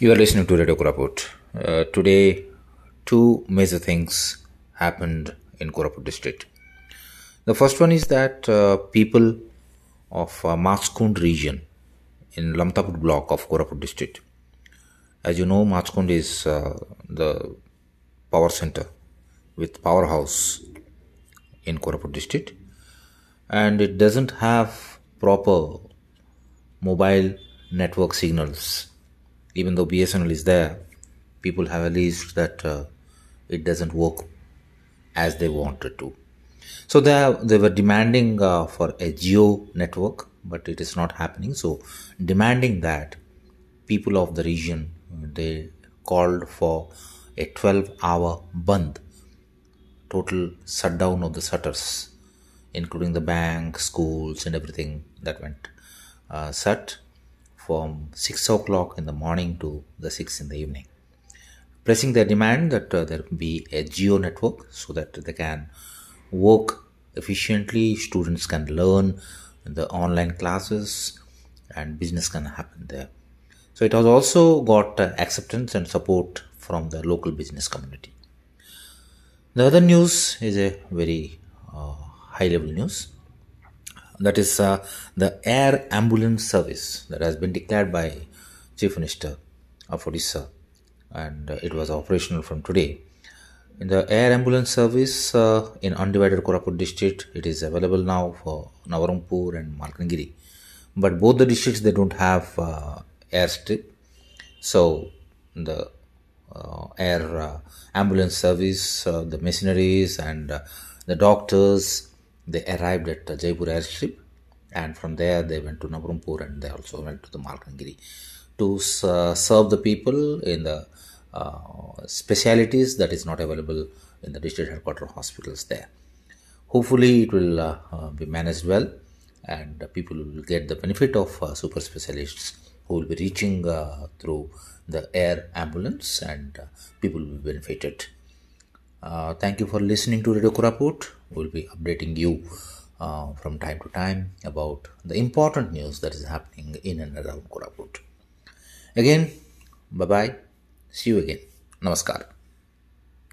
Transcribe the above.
You are listening to Radio Koraput. Uh, today, two major things happened in Koraput district. The first one is that uh, people of uh, Machkund region in Lamtaput block of Koraput district. As you know, Machkund is uh, the power center with powerhouse in Koraput district and it doesn't have proper mobile network signals even though bsnl is there people have alleged that uh, it doesn't work as they wanted to. So they, are, they were demanding uh, for a Jio network but it is not happening. So demanding that people of the region they called for a 12 hour bandh total shutdown of the shutters including the bank schools and everything that went uh, shut from 6 o'clock in the morning to the 6 in the evening. Pressing their demand that uh, there be a Jio network so that they can work efficiently students can learn the online classes and business can happen there. So it has also got uh, acceptance and support from the local business community. The other news is a very uh, high level news that is uh, the air ambulance service that has been declared by chief minister of odisha. And uh, it was operational from today. In the air ambulance service uh, in undivided koraput district it is available now for navarampur and malkangiri. But both the districts they don't have uh, airstrip so the uh, air uh, ambulance service uh, the machineries and uh, the doctors they arrived at Jeypore airstrip and from there they went to Navarampur and they also went to the Malkangiri to uh, serve the people in the uh, specialities that is not available in the district headquarter hospitals there. Hopefully it will uh, uh, be managed well and people will get the benefit of uh, super specialists who will be reaching uh, through the air ambulance and people will be benefited. Uh, thank you for listening to Radio Koraput. We'll be updating you uh, from time to time about the important news that is happening in and around Koraput. Again, bye bye. See you again. Namaskar.